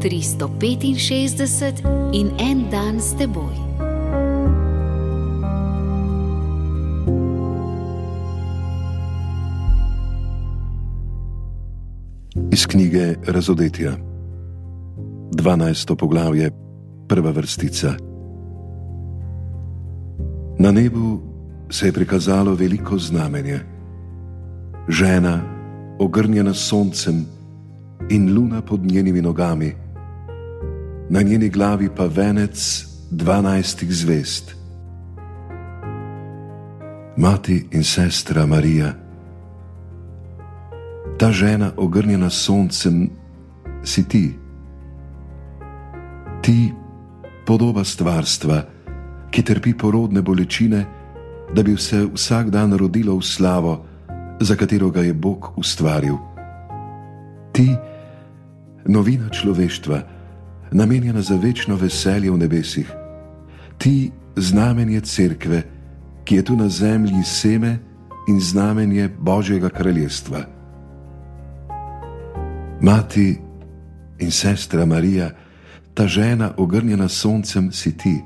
365 in en dan s teboj. Iz knjige Razodetja, 12. poglavje, prva vrstica. Na nebu se je prikazalo veliko znamenje. Žena, ogrnjena s soncem, in luna pod njenimi nogami, na njeni glavi pa venec dvanajstih zvest. Mati in sestra Marija, ta žena, ogrnjena s soncem, si ti. Ti, podoba stvarstva, ki trpi porodne bolečine, da bi se vsak dan rodilo v slavo, za katero ga je Bog ustvaril. Ti, novina človeštva, namenjena za večno veselje v nebesih, ti znamenje cerkve, ki je tu na zemlji seme in znamenje Božjega kraljestva. Mati in sestra Marija, ta žena ogrnjena soncem, si ti.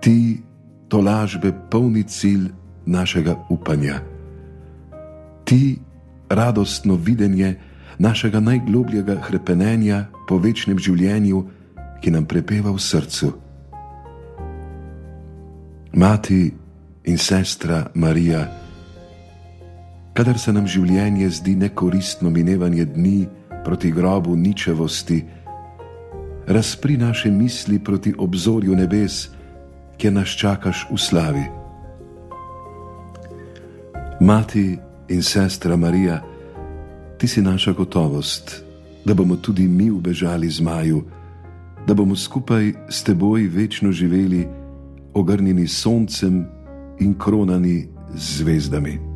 Ti, to lažbe, polni cilj našega upanja. Ti, radostno videnje, našega najglobljega krepenja po večnem življenju, ki nam prepeva v srcu. Mati in sestra Marija, kadar se nam življenje zdi nekoristno minevanje dni proti grobu ničevosti, razpri naše misli proti obzorju nebes, kjer nas čakaš v slavi. Mati in sestra Marija, ti si naša gotovost, da bomo tudi mi ubežali zmaju, da bomo skupaj s teboj večno živeli, ogrnjeni soncem in kronani z zvezdami.